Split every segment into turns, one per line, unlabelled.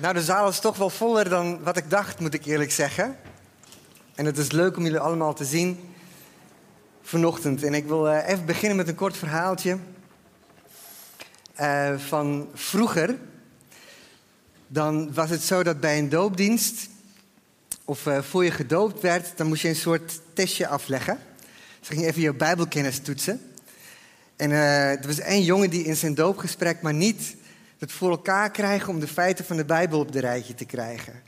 Nou, de zaal is toch wel voller dan wat ik dacht, moet ik eerlijk zeggen. En het is leuk om jullie allemaal te zien vanochtend. En ik wil eh, even beginnen met een kort verhaaltje uh, van vroeger. Dan was het zo dat bij een doopdienst, of uh, voor je gedoopt werd, dan moest je een soort testje afleggen. Ze ging even je bijbelkennis toetsen. En er was één jongen die in zijn doopgesprek maar niet het voor elkaar krijgen om de feiten van de Bijbel op de rijtje te krijgen.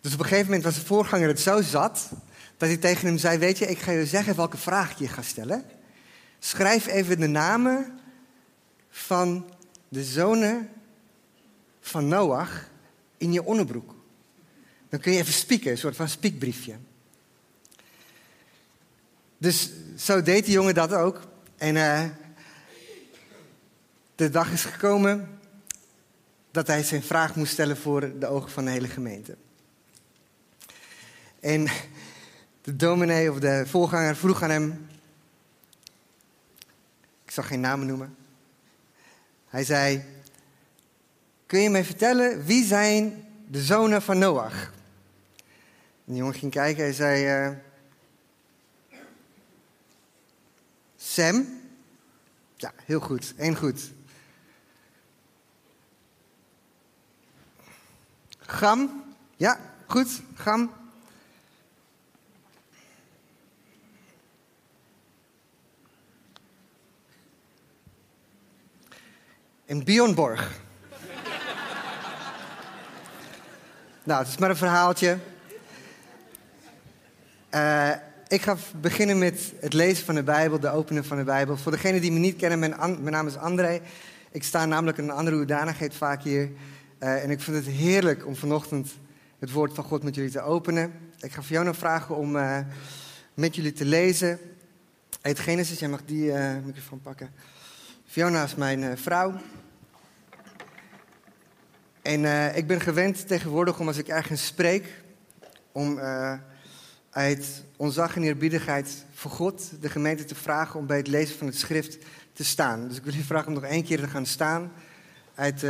Dus op een gegeven moment was de voorganger het zo zat dat hij tegen hem zei: Weet je, ik ga je zeggen welke vraag ik je ga stellen. Schrijf even de namen van de zonen van Noach in je onderbroek. Dan kun je even spieken, een soort van spiekbriefje. Dus zo deed die jongen dat ook. En uh, de dag is gekomen dat hij zijn vraag moest stellen voor de ogen van de hele gemeente. En de dominee of de voorganger vroeg aan hem, ik zal geen namen noemen. Hij zei, kun je mij vertellen wie zijn de zonen van Noach? En de jongen ging kijken en zei, uh, Sam? Ja, heel goed, één goed. Gam. Ja, goed. Gam. En Bjornborg. nou, het is maar een verhaaltje. Uh, ik ga beginnen met het lezen van de Bijbel, de openen van de Bijbel. Voor degenen die me niet kennen, mijn, mijn naam is André. Ik sta namelijk in een andere hoedanigheid vaak hier. Uh, en ik vind het heerlijk om vanochtend het woord van God met jullie te openen. Ik ga Fiona vragen om uh, met jullie te lezen. Uit Genesis, jij mag die uh, microfoon pakken. Fiona is mijn vrouw. En ik ben gewend tegenwoordig om als ik ergens spreek, om uit ontzag en eerbiedigheid voor God de gemeente te vragen om bij het lezen van het schrift te staan. Dus ik wil je vragen om nog één keer te gaan staan uit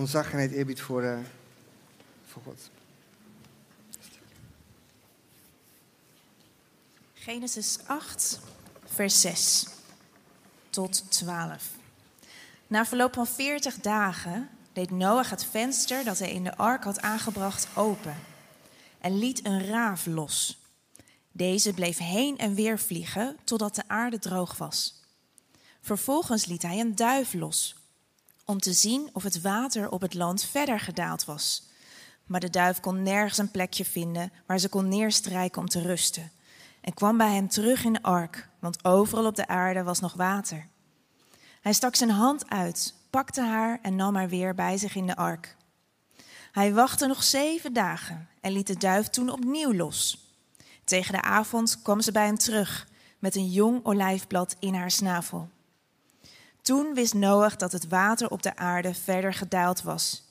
ontzag en eerbied voor, uh, voor God.
Genesis 8, vers 6 tot 12. Na verloop van 40 dagen deed Noach het venster dat hij in de ark had aangebracht open en liet een raaf los. Deze bleef heen en weer vliegen totdat de aarde droog was. Vervolgens liet hij een duif los om te zien of het water op het land verder gedaald was. Maar de duif kon nergens een plekje vinden waar ze kon neerstrijken om te rusten. En kwam bij hem terug in de ark, want overal op de aarde was nog water. Hij stak zijn hand uit, pakte haar en nam haar weer bij zich in de ark. Hij wachtte nog zeven dagen en liet de duif toen opnieuw los. Tegen de avond kwam ze bij hem terug met een jong olijfblad in haar snavel. Toen wist Noach dat het water op de aarde verder gedaald was.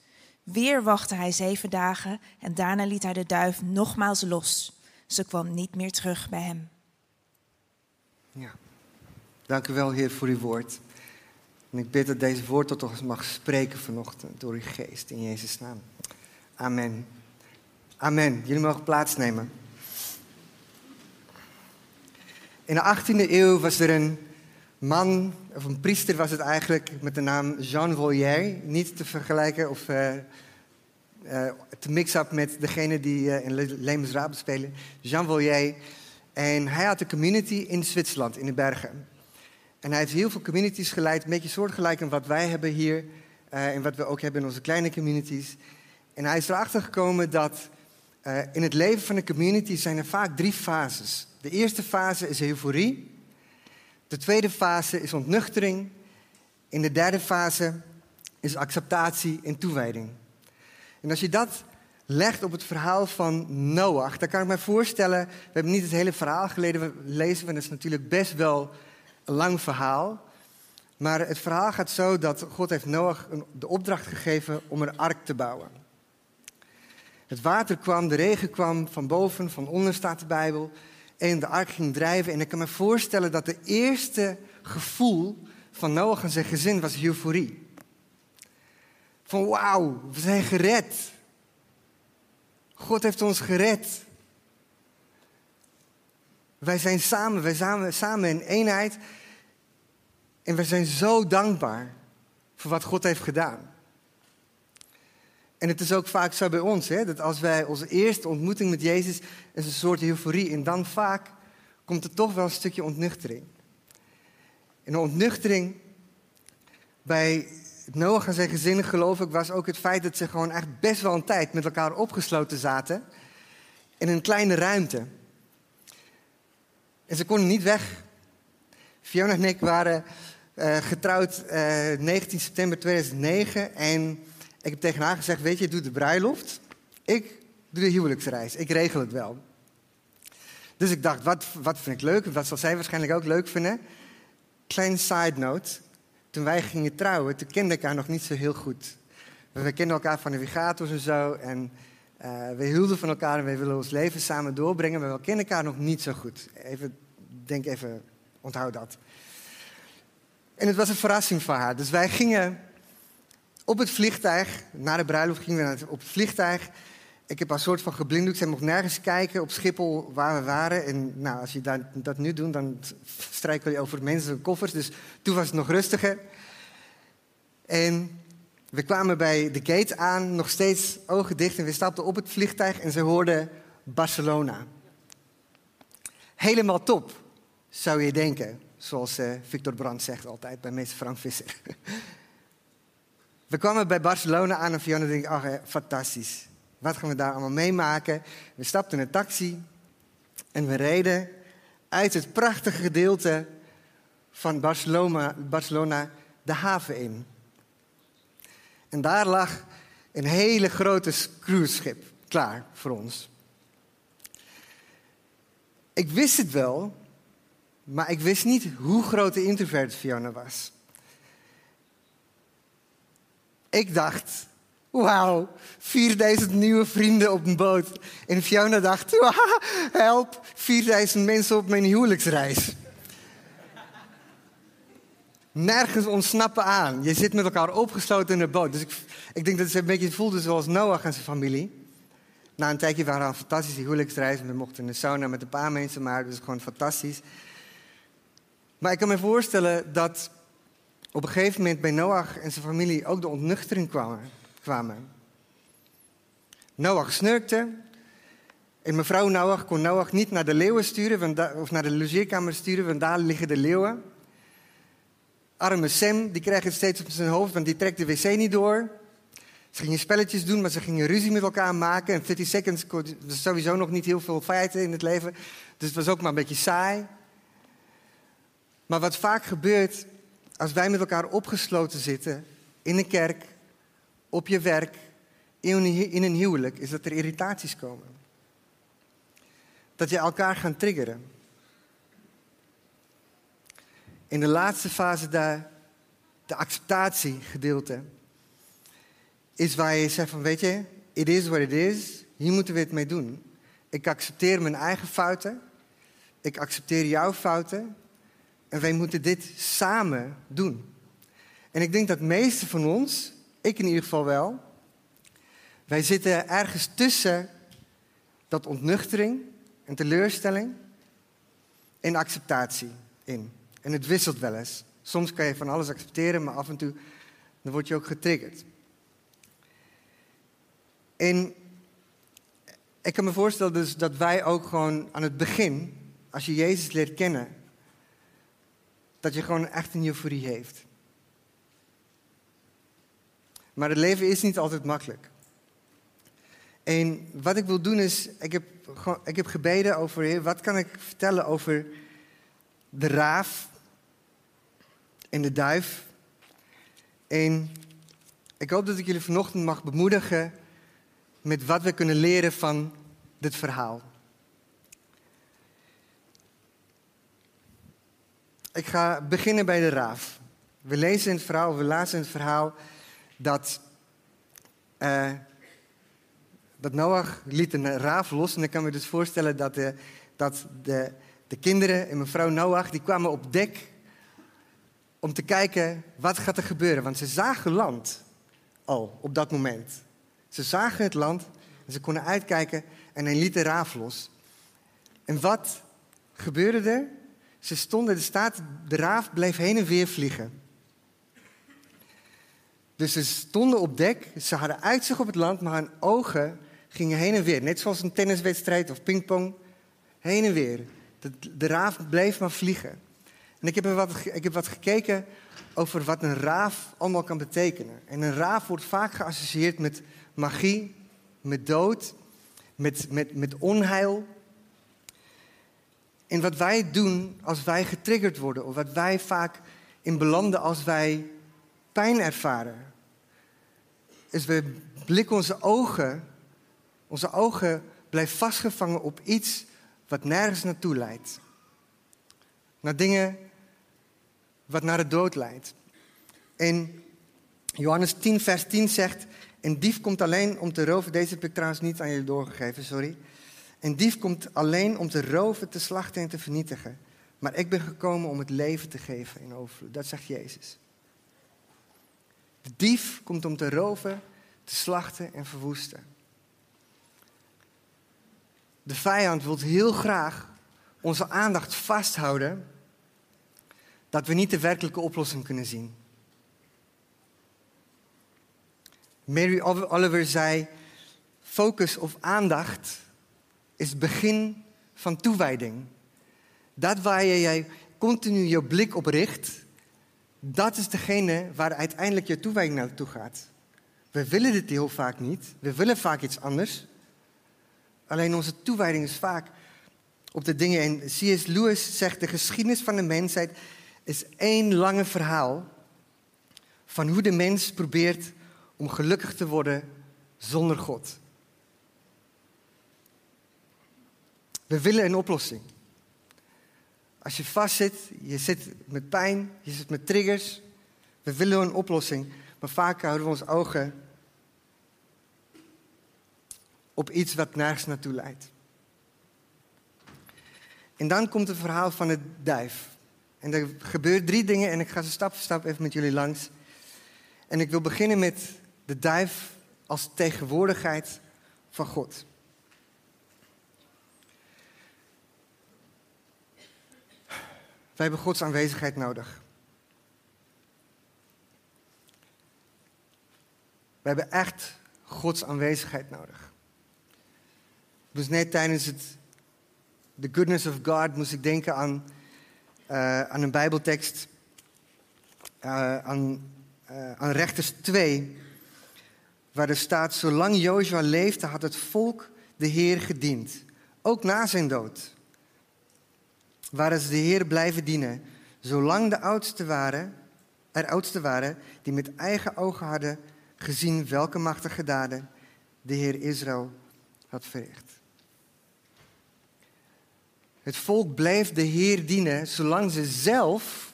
Weer wachtte hij zeven dagen en daarna liet hij de duif nogmaals los. Ze kwam niet meer terug bij hem.
Ja, dank u wel, Heer, voor uw woord. En ik bid dat deze woord tot ons mag spreken vanochtend door uw geest, in Jezus' naam. Amen. Amen. Jullie mogen plaatsnemen. In de 18e eeuw was er een man, of een priester was het eigenlijk, met de naam Jean Vollier. Niet te vergelijken of uh, uh, te mix-up met degene die uh, in Lemensraad spelen. Jean Vollier. En hij had een community in Zwitserland, in de bergen. En hij heeft heel veel communities geleid, een beetje soortgelijk aan wat wij hebben hier. en wat we ook hebben in onze kleine communities. En hij is erachter gekomen dat in het leven van een community zijn er vaak drie fases. De eerste fase is euforie. De tweede fase is ontnuchtering. In de derde fase is acceptatie en toewijding. En als je dat legt op het verhaal van Noach, dan kan ik me voorstellen, we hebben niet het hele verhaal gelezen, lezen, want het is natuurlijk best wel een lang verhaal. Maar het verhaal gaat zo dat God heeft Noach de opdracht gegeven om een ark te bouwen. Het water kwam, de regen kwam van boven, van onder staat de Bijbel en de ark ging drijven. En ik kan me voorstellen dat de eerste gevoel van Noach en zijn gezin was euforie. Van wauw, we zijn gered. God heeft ons gered. Wij zijn samen, wij zijn samen in eenheid. En we zijn zo dankbaar voor wat God heeft gedaan. En het is ook vaak zo bij ons, hè, dat als wij onze eerste ontmoeting met Jezus is een soort euforie. En dan vaak komt er toch wel een stukje ontnuchtering. En de ontnuchtering bij Noach en zijn gezin, geloof ik, was ook het feit dat ze gewoon echt best wel een tijd met elkaar opgesloten zaten. In een kleine ruimte. En ze konden niet weg. Fiona en ik waren uh, getrouwd uh, eh, 19 september 2009. En ik heb tegen haar gezegd, weet je, doe de bruiloft. Ik doe de huwelijksreis. Ik regel het wel. Dus ik dacht, wat, wat vind ik leuk? Wat zal zij waarschijnlijk ook leuk vinden? Kleine side note. Toen wij gingen trouwen, toen kende ik haar nog niet zo heel goed. We kenden elkaar van navigators en zo. En uh, we hielden van elkaar en we willen ons leven samen doorbrengen. Maar we kennen elkaar nog niet zo goed. Even, denk even, onthoud dat. En het was een verrassing voor haar. Dus wij gingen op het vliegtuig, na de bruiloft gingen we op het vliegtuig. Ik heb een soort van geblinddoekt. Zij mocht nergens kijken op Schiphol waar we waren. En nou, als je dat, dat nu doet, dan strijkel je over mensen koffers. Dus toen was het nog rustiger. En we kwamen bij de gate aan, nog steeds ogen dicht. En we stapten op het vliegtuig en ze hoorden Barcelona. Helemaal top, zou je denken. Zoals uh, Victor Brandt zegt altijd bij meester Frank Visser. we kwamen bij Barcelona aan en Fiona denkt, ach, fantastisch. Wat gaan we daar allemaal meemaken? We stapten in een taxi en we reden uit het prachtige gedeelte van Barcelona, Barcelona de haven in. En daar lag een hele grote cruiseschip klaar voor ons. Ik wist het wel, maar ik wist niet hoe groot de introvert Fiona was. Ik dacht, wauw, 4000 nieuwe vrienden op een boot. En Fiona dacht, help, 4000 mensen op mijn huwelijksreis. Nergens ontsnappen aan. Je zit met elkaar opgesloten in de boot. Dus ik, ik denk dat ze een beetje voelde zoals Noach en zijn familie. Na een tijdje waren we een fantastische huwelijksreis. We mochten in de sauna met een paar mensen, maar het was gewoon fantastisch. Maar ik kan me voorstellen dat op een gegeven moment bij Noach en zijn familie ook de ontnuchtering kwamen. kwamen. Noach snurkte. En mevrouw Noach kon Noach niet naar de leeuwen sturen, of naar de logeerkamer sturen, want daar liggen de leeuwen. Arme Sam, die krijgt het steeds op zijn hoofd, want die trekt de wc niet door. Ze gingen spelletjes doen, maar ze gingen ruzie met elkaar maken. En 50 seconds was sowieso nog niet heel veel feiten in het leven. Dus het was ook maar een beetje saai. Maar wat vaak gebeurt als wij met elkaar opgesloten zitten in een kerk, op je werk, in een huwelijk, is dat er irritaties komen. Dat je elkaar gaat triggeren. In de laatste fase de acceptatiegedeelte, is waar je zegt van weet je, it is what it is, hier moeten we het mee doen. Ik accepteer mijn eigen fouten, ik accepteer jouw fouten en wij moeten dit samen doen. En ik denk dat de meeste van ons, ik in ieder geval wel, wij zitten ergens tussen dat ontnuchtering en teleurstelling en acceptatie in. En het wisselt wel eens. Soms kan je van alles accepteren, maar af en toe dan word je ook getriggerd. En ik kan me voorstellen dus dat wij ook gewoon aan het begin, als je Jezus leert kennen, dat je gewoon echt een euforie heeft. Maar het leven is niet altijd makkelijk. En wat ik wil doen is, ik heb, ik heb gebeden over, wat kan ik vertellen over de raaf en de duif. En ik hoop dat ik jullie vanochtend mag bemoedigen met wat we kunnen leren van dit verhaal. Ik ga beginnen bij de raaf. We lezen in het verhaal, we lazen het verhaal dat, uh, dat Noach liet een raaf los. En ik kan me dus voorstellen dat, de, dat de, de kinderen en mevrouw Noach, die kwamen op dek om te kijken wat gaat er gebeuren. Want ze zagen land al op dat moment. Ze zagen het land en ze konden uitkijken en hij liet de raaf los. En wat gebeurde er? Ze stonden, de staat, de raaf bleef heen en weer vliegen. Dus ze stonden op dek, ze hadden uitzicht op het land, maar hun ogen gingen heen en weer. Net zoals een tenniswedstrijd of pingpong, heen en weer. De, de raaf bleef maar vliegen. En ik heb, wat, ik heb wat gekeken over wat een raaf allemaal kan betekenen. En een raaf wordt vaak geassocieerd met magie, met dood, met, met, met onheil. En wat wij doen als wij getriggerd worden, of wat wij vaak in belanden als wij pijn ervaren, is we blikken onze ogen, onze ogen blijven vastgevangen op iets wat nergens naartoe leidt. Naar dingen wat naar de dood leidt. En Johannes 10, vers 10 zegt: Een dief komt alleen om te roven. Deze heb ik trouwens niet aan jullie doorgegeven, sorry. Een dief komt alleen om te roven, te slachten en te vernietigen. Maar ik ben gekomen om het leven te geven in overvloed. Dat zegt Jezus. De dief komt om te roven, te slachten en verwoesten. De vijand wil heel graag onze aandacht vasthouden dat we niet de werkelijke oplossing kunnen zien. Mary Oliver zei: focus of aandacht is het begin van toewijding. Dat waar je jij continu je blik op richt, dat is degene waar uiteindelijk je toewijding naartoe gaat. We willen dit heel vaak niet. We willen vaak iets anders. Alleen onze toewijding is vaak op de dingen. En C.S. Lewis zegt: de geschiedenis van de mensheid is één lange verhaal van hoe de mens probeert om gelukkig te worden zonder God. We willen een oplossing. Als je vastzit, je zit met pijn, je zit met triggers. We willen een oplossing, maar vaak houden we onze ogen op iets wat nergens naartoe leidt. En dan komt het verhaal van het duif. En er gebeuren drie dingen en ik ga ze stap voor stap even met jullie langs. En ik wil beginnen met de duif als tegenwoordigheid van God. Wij hebben Gods aanwezigheid nodig. We hebben echt Gods aanwezigheid nodig. Dus net tijdens het The Goodness of God moest ik denken aan, uh, aan een Bijbeltekst, uh, aan, uh, aan Rechters 2, waar er staat: Zolang Jozua leefde, had het volk de Heer gediend, ook na zijn dood waren ze de Heer blijven dienen, zolang de oudsten waren, er oudsten waren die met eigen ogen hadden gezien welke machtige daden de Heer Israël had verricht. Het volk bleef de Heer dienen zolang ze zelf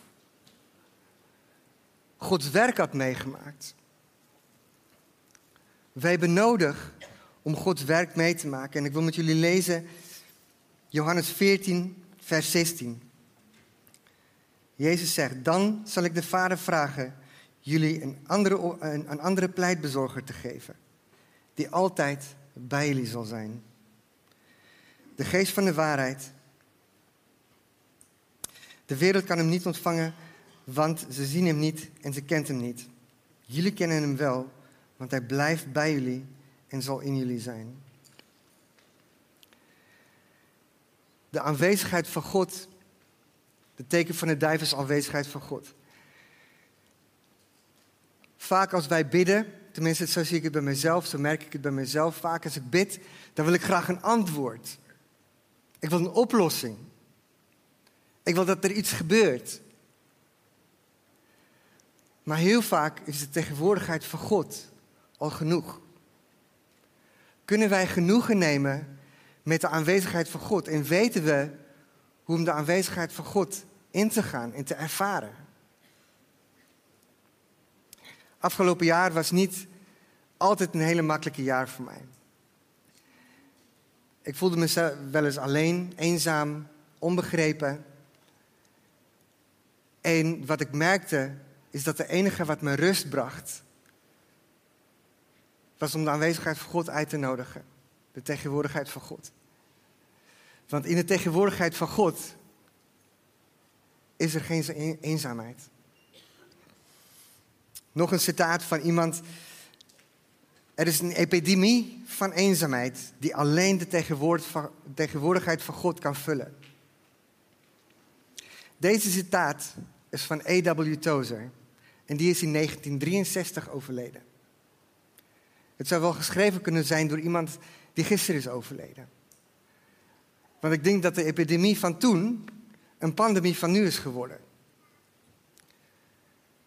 Gods werk had meegemaakt. Wij hebben nodig om Gods werk mee te maken. En ik wil met jullie lezen Johannes 14, vers 16. Jezus zegt, dan zal ik de Vader vragen jullie een andere, een, andere pleitbezorger te geven, die altijd bij jullie zal zijn. De geest van de waarheid. De wereld kan hem niet ontvangen, want ze zien hem niet en ze kent hem niet. Jullie kennen hem wel, want hij blijft bij jullie en zal in jullie zijn. De aanwezigheid van God. De teken van de duif is aanwezigheid van God. Vaak als wij bidden, tenminste zo zie ik het bij mezelf, zo merk ik het bij mezelf. Vaak als ik bid, dan wil ik graag een antwoord. Ik wil een oplossing. Ik wil dat er iets gebeurt. Maar heel vaak is de tegenwoordigheid van God al genoeg. Kunnen wij genoegen nemen met de aanwezigheid van God. En weten we hoe om de aanwezigheid van God in te gaan en te ervaren. Afgelopen jaar was niet altijd een hele makkelijke jaar voor mij. Ik voelde mezelf wel eens alleen, eenzaam, onbegrepen. En wat ik merkte is dat de enige wat me rust bracht, was om de aanwezigheid van God uit te nodigen. De tegenwoordigheid van God. Want in de tegenwoordigheid van God is er geen eenzaamheid. Nog een citaat van iemand. Er is een epidemie van eenzaamheid die alleen de tegenwoordigheid van God kan vullen. Deze citaat is van A.W. Tozer en die is in 1963 overleden. Het zou wel geschreven kunnen zijn door iemand die gisteren is overleden. Want ik denk dat de epidemie van toen een pandemie van nu is geworden.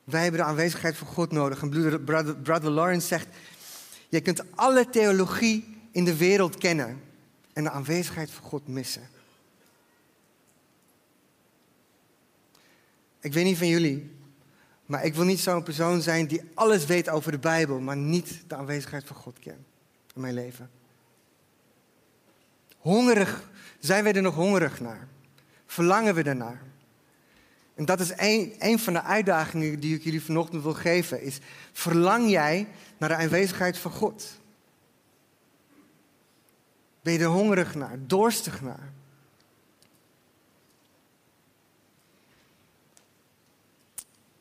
Wij hebben de aanwezigheid van God nodig. En brother, Lawrence zegt, je kunt alle theologie in de wereld kennen en de aanwezigheid van God missen. Ik weet niet van jullie, maar ik wil niet zo'n persoon zijn die alles weet over de Bijbel, maar niet de aanwezigheid van God kent in mijn leven. Hongerig, zijn wij er nog hongerig naar? Verlangen we ernaar? En dat is een, een van de uitdagingen die ik jullie vanochtend wil geven. Is, verlang jij naar de aanwezigheid van God? Ben je er hongerig naar, dorstig naar?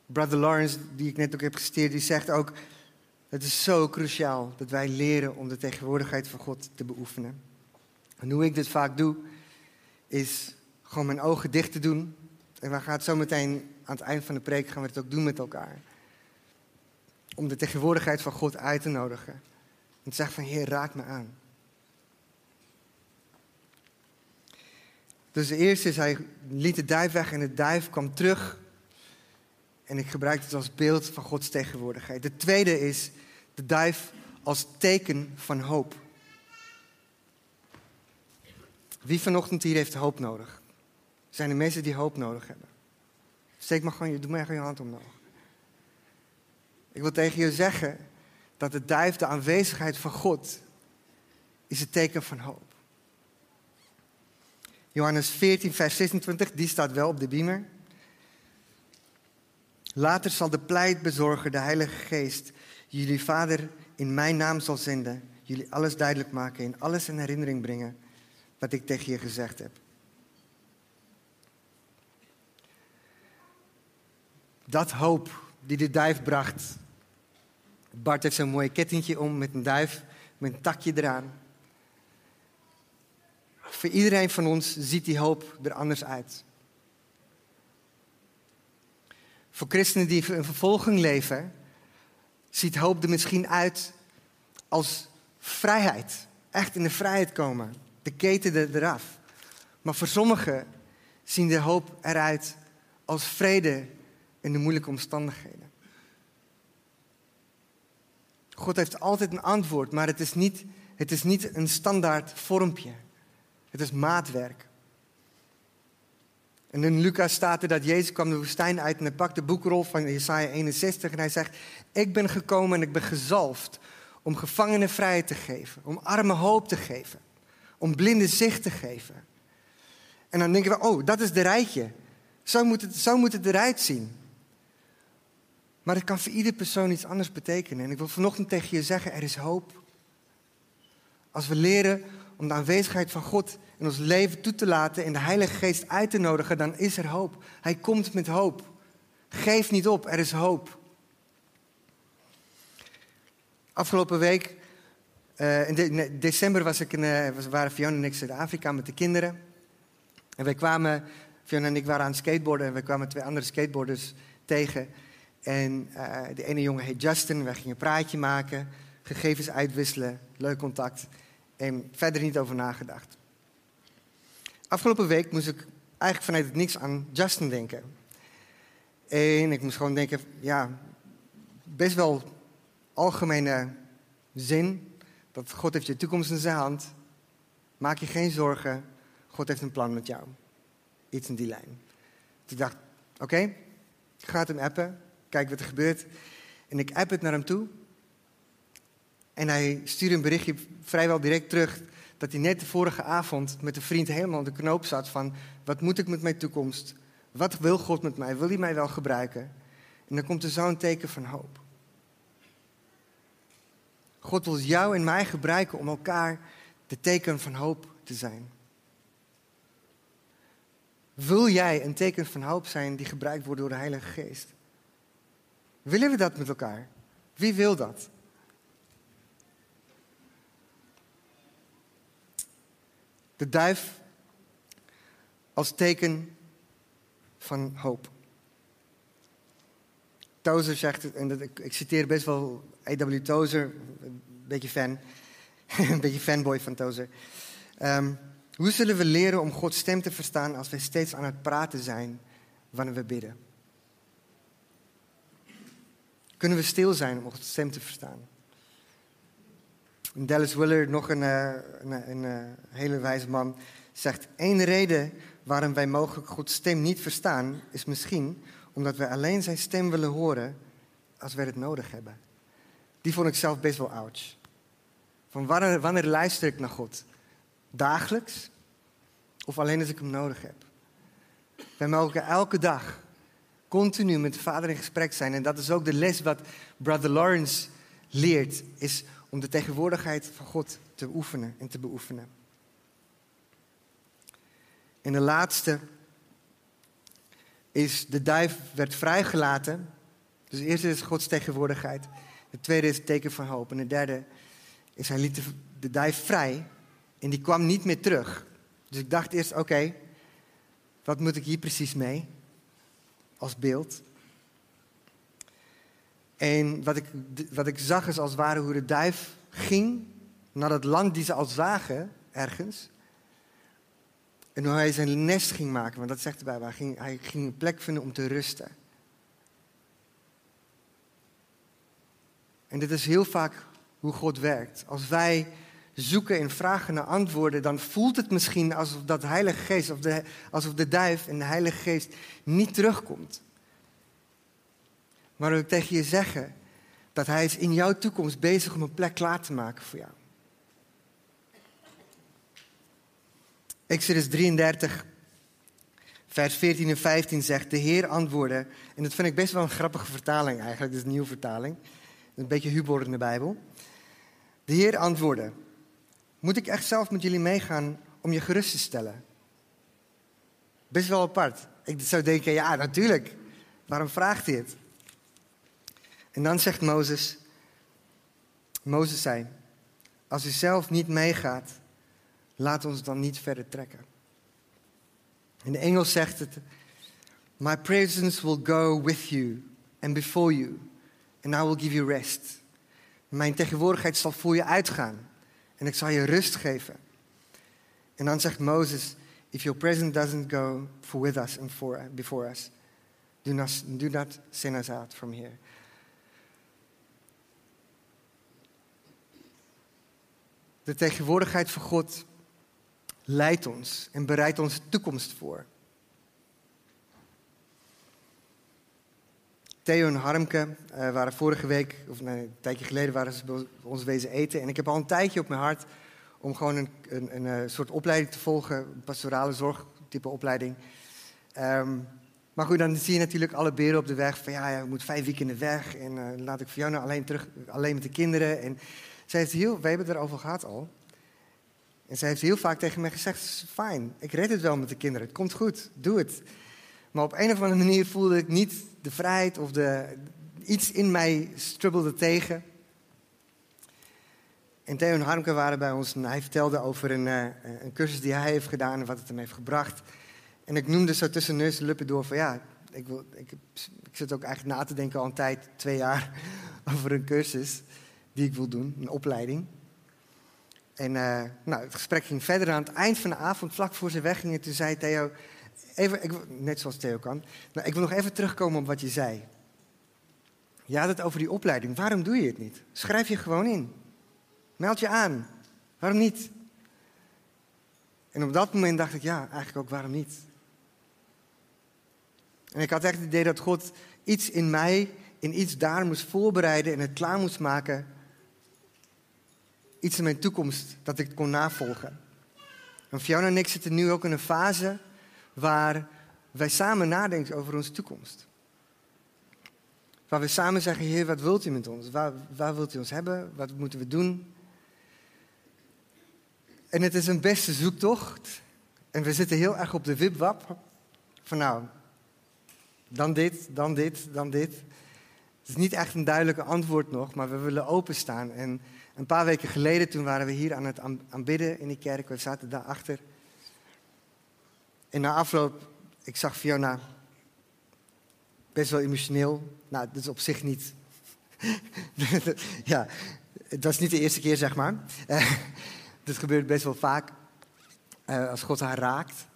Brother Lawrence, die ik net ook heb gesteerd, die zegt ook... Het is zo cruciaal dat wij leren om de tegenwoordigheid van God te beoefenen. En hoe ik dit vaak doe, is gewoon mijn ogen dicht te doen. En we gaan het zo meteen aan het eind van de preek gaan we het ook doen met elkaar. Om de tegenwoordigheid van God uit te nodigen. En te zeggen van Heer, raak me aan. Dus de eerste is, hij liet de duif weg en de duif kwam terug. En ik gebruik het als beeld van Gods tegenwoordigheid. De tweede is de duif als teken van hoop. Wie vanochtend hier heeft hoop nodig? Zijn er mensen die hoop nodig hebben? Steek maar gewoon, doe maar gewoon je hand omhoog. Ik wil tegen je zeggen dat de duif, de aanwezigheid van God, is het teken van hoop. Johannes 14, vers 26, die staat wel op de beamer. Later zal de pleitbezorger, de Heilige Geest, jullie Vader in mijn naam zal zenden, jullie alles duidelijk maken en alles in herinnering brengen wat ik tegen je gezegd heb. Dat hoop die de duif bracht. Bart heeft zo'n mooi kettingje om met een duif, met een takje eraan. Voor iedereen van ons ziet die hoop er anders uit. Voor christenen die in vervolging leven, ziet hoop er misschien uit als vrijheid. Echt in de vrijheid komen. De keten er, eraf. Maar voor sommigen zien de hoop eruit als vrede in de moeilijke omstandigheden. God heeft altijd een antwoord, maar het is niet, het is niet een standaard vormpje. Het is maatwerk. En in Lucas staat er dat Jezus kwam de woestijn uit en hij pakt de boekrol van Jesaja 61 en hij zegt, ik ben gekomen en ik ben gezalfd om gevangenen vrijheid te geven, om armen hoop te geven, om blinden zicht te geven. En dan denken we, oh, dat is de rijtje. Zo moet het, zo moet het eruit zien. Maar het kan voor ieder persoon iets anders betekenen. En ik wil vanochtend tegen je zeggen, er is hoop. Als we leren om de aanwezigheid van God in ons leven toe te laten en de Heilige Geest uit te nodigen, dan is er hoop. Hij komt met hoop. Geef niet op, er is hoop. Afgelopen week, uh, in december, was ik uh, waren Fiona en ik in Zuid-Afrika met de kinderen. En wij kwamen, Fiona en ik waren aan het skateboarden en wij kwamen twee andere skateboarders tegen. En uh, de ene jongen heet Justin, wij gingen een praatje maken, gegevens uitwisselen, leuk contact. En verder niet over nagedacht. Afgelopen week moest ik eigenlijk vanuit het niks aan Justin denken. En ik moest gewoon denken, ja, best wel algemene zin. Dat God heeft je toekomst in zijn hand. Maak je geen zorgen. God heeft een plan met jou. Iets in die lijn. Dus ik dacht, oké, ik ga het hem appen. Kijk wat er gebeurt. En ik app het naar hem toe. En hij stuurde een berichtje vrijwel direct terug dat hij net de vorige avond met een vriend helemaal de knoop zat van wat moet ik met mijn toekomst? Wat wil God met mij? Wil hij mij wel gebruiken? En dan komt er zo'n teken van hoop. God wil jou en mij gebruiken om elkaar de teken van hoop te zijn. Wil jij een teken van hoop zijn die gebruikt wordt door de Heilige Geest? Willen we dat met elkaar? Wie wil dat? De duif als teken van hoop. Tozer zegt, en ik, ik citeer best wel A.W. Tozer, een beetje fan, een beetje fanboy van Tozer. Ehm, hoe zullen we leren om Gods stem te verstaan als wij steeds aan het praten zijn wanneer we bidden? Kunnen we stil zijn om Gods stem te verstaan? Dallas Willard, nog een, uh, een, een uh, hele wijze man, zegt: één reden waarom wij mogelijk Gods stem niet verstaan, is misschien omdat wij alleen zijn stem willen horen als wij het nodig hebben. Die vond ik zelf best wel ouch. Van wanneer, wanneer luister ik naar God? Dagelijks of alleen als ik hem nodig heb? Wij mogen elke dag continu met de Vader in gesprek zijn. En dat is ook de les wat Brother Lawrence leert, is om de tegenwoordigheid van God te oefenen en te beoefenen. En de laatste is de duif werd vrijgelaten. Dus eerst is Gods tegenwoordigheid. De tweede is het teken van hoop. En de derde is hij liet de, de duif vrij. En die kwam niet meer terug. Dus ik dacht eerst, oké, wat moet ik hier precies mee? Als beeld. En wat ik, wat ik zag is als het ware hoe de duif ging naar het land die ze al zagen, ergens. En hoe hij zijn nest ging maken, want dat zegt erbij, hij ging, hij ging een plek vinden om te rusten. En dit is heel vaak hoe God werkt. Als wij zoeken en vragen naar antwoorden, dan voelt het misschien alsof dat Heilige Geest, of de, alsof de duif en de Heilige Geest niet terugkomt. Maar ik tegen je zeggen dat Hij is in jouw toekomst bezig om een plek klaar te maken voor jou. Exodus 33, vers 14 en 15 zegt, de Heer antwoordde, en dat vind ik best wel een grappige vertaling eigenlijk, dat is een nieuwe vertaling, een beetje humor in de Bijbel. De Heer antwoordde, moet ik echt zelf met jullie meegaan om je gerust te stellen? Best wel apart. Ik zou denken, ja natuurlijk, waarom vraagt hij het? En dan zegt Mozes, Mozes zei, als u zelf niet meegaat, laat ons dan niet verder trekken. In de Engels zegt het, My presence will go with you and before you, and I will give you rest. Mijn tegenwoordigheid zal voor je uitgaan en ik zal je rust geven. En dan zegt Mozes, if your presence doesn't go for with us and for, before us, do not, do not send us out from here. De tegenwoordigheid van God leidt ons en bereidt onze toekomst voor. Theo en Harmke uh, waren vorige week, of een tijdje geleden, waren ze bij ons wezen eten. En ik heb al een tijdje op mijn hart om gewoon een, een, een, een soort opleiding te volgen, een pastorale zorgtype opleiding. Um, maar goed, dan zie je natuurlijk alle beren op de weg. Van ja, je moet vijf de weg en uh, laat ik Fiona alleen terug, alleen met de kinderen. En zij heeft heel, we hebben het erover gehad al. En zij heeft heel vaak tegen mij gezegd: Fijn, ik red het wel met de kinderen. Het komt goed, doe het. Maar op een of andere manier voelde ik niet de vrijheid of de, iets in mij strubbelde tegen. En Theo en Harmke waren bij ons en hij vertelde over een, uh, een cursus die hij heeft gedaan en wat het hem heeft gebracht. En ik noemde zo tussen neus en lippen door van ja, ik, wil, ik, ik zit ook eigenlijk na te denken al een tijd, twee jaar, over een cursus die ik wil doen, een opleiding. En uh, nou, het gesprek ging verder aan het eind van de avond, vlak voor ze weggingen, toen zei Theo, even, ik, net zoals Theo kan, nou, ik wil nog even terugkomen op wat je zei. Je had het over die opleiding, waarom doe je het niet? Schrijf je gewoon in. Meld je aan. Waarom niet? En op dat moment dacht ik, ja, eigenlijk ook waarom niet? En ik had echt het idee dat God iets in mij, in iets daar moest voorbereiden en het klaar moest maken iets in mijn toekomst dat ik kon navolgen. En Fiona en ik zitten nu ook in een fase waar wij samen nadenken over onze toekomst. Waar we samen zeggen, Heer, wat wilt u met ons? Waar, waar wilt u ons hebben? Wat moeten we doen? En het is een beste zoektocht. En we zitten heel erg op de wipwap. Van nou, dan dit, dan dit, dan dit. Het is niet echt een duidelijke antwoord nog, maar we willen openstaan. En een paar weken geleden, toen waren we hier aan het aanbidden in die kerk. We zaten daarachter. En na afloop, ik zag Fiona best wel emotioneel. Nou, dat is op zich niet. ja, dat is niet de eerste keer, zeg maar. Dit gebeurt best wel vaak uh, als God haar raakt.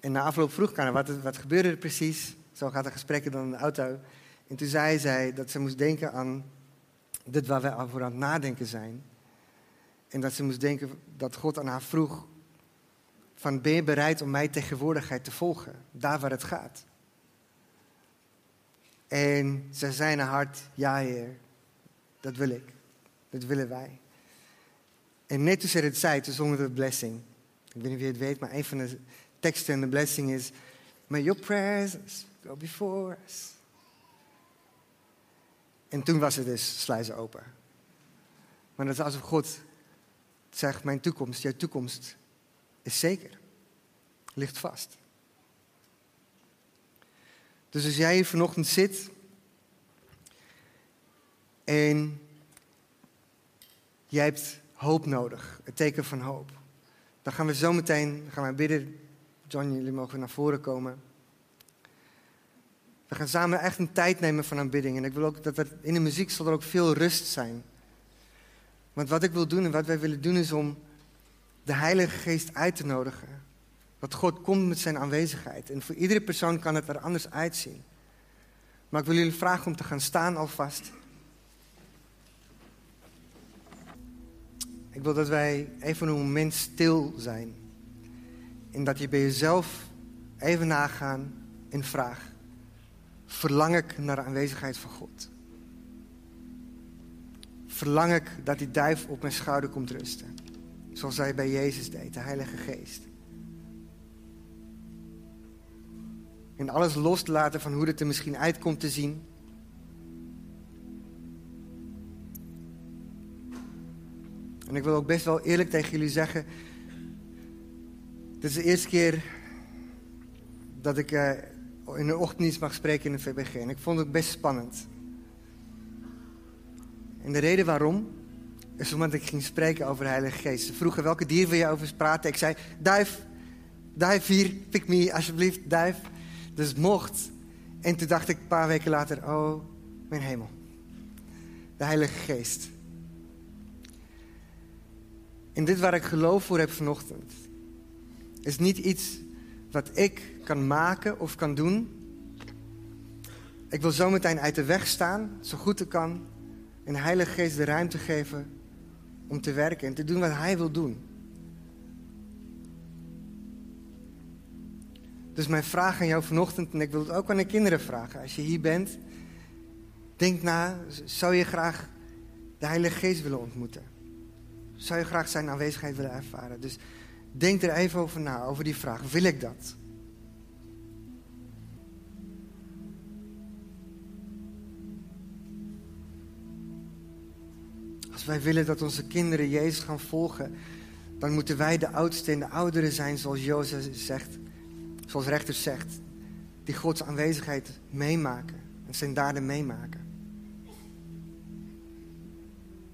En na afloop vroeg ik haar, wat, wat gebeurde er precies? Zo gaat er gesprekken dan in de auto. En toen zei zij dat ze moest denken aan dit waar we over aan het nadenken zijn. En dat ze moest denken dat God aan haar vroeg: van ben je bereid om mijn tegenwoordigheid te volgen, daar waar het gaat? En ze zei haar hart: ja, Heer, dat wil ik, dat willen wij. En net toen ze het zei, toen zongen we de blessing. Ik weet niet wie het weet, maar een van de teksten in de blessing is: May your presence go before us. En toen was het dus sluizen open. Maar dat is alsof God zegt, mijn toekomst, jouw toekomst is zeker. Ligt vast. Dus als jij hier vanochtend zit en jij hebt hoop nodig, het teken van hoop, dan gaan we zo meteen gaan wij bidden. John, jullie mogen naar voren komen. We gaan samen echt een tijd nemen van aanbidding. En ik wil ook dat er in de muziek zal er ook veel rust zijn. Want wat ik wil doen en wat wij willen doen is om de Heilige Geest uit te nodigen. Dat God komt met zijn aanwezigheid. En voor iedere persoon kan het er anders uitzien. Maar ik wil jullie vragen om te gaan staan alvast. Ik wil dat wij even een moment stil zijn. En dat je bij jezelf even nagaan en vraag verlang ik naar de aanwezigheid van God. Verlang ik dat die duif op mijn schouder komt rusten. Zoals hij bij Jezus deed, de Heilige Geest. En alles los te laten van hoe het er misschien uit komt te zien. En ik wil ook best wel eerlijk tegen jullie zeggen. Dit is de eerste keer dat ik uh, in de ochtenddienst mag spreken in de VBG. En ik vond het best spannend. En de reden waarom is omdat ik ging spreken over de Heilige Geest. Ze vroegen welke dier wil je over praten. Ik zei, duif, duif hier, pick me alsjeblieft, duif. Dus mocht. En toen dacht ik een paar weken later, oh, mijn hemel. De Heilige Geest. En dit waar ik geloof voor heb vanochtend, is niet iets wat ik kan maken of kan doen. Ik wil zometeen uit de weg staan, zo goed ik kan. En de Heilige Geest de ruimte geven om te werken en te doen wat Hij wil doen. Dus mijn vraag aan jou vanochtend, en ik wil het ook aan de kinderen vragen. Als je hier bent, denk na, zou je graag de Heilige Geest willen ontmoeten? Zou je graag zijn aanwezigheid willen ervaren? Dus Denk er even over na, over die vraag. Wil ik dat? Als wij willen dat onze kinderen Jezus gaan volgen, dan moeten wij de oudste en de ouderen zijn, zoals Jozef zegt, zoals rechter zegt, die Gods aanwezigheid meemaken en zijn daden meemaken.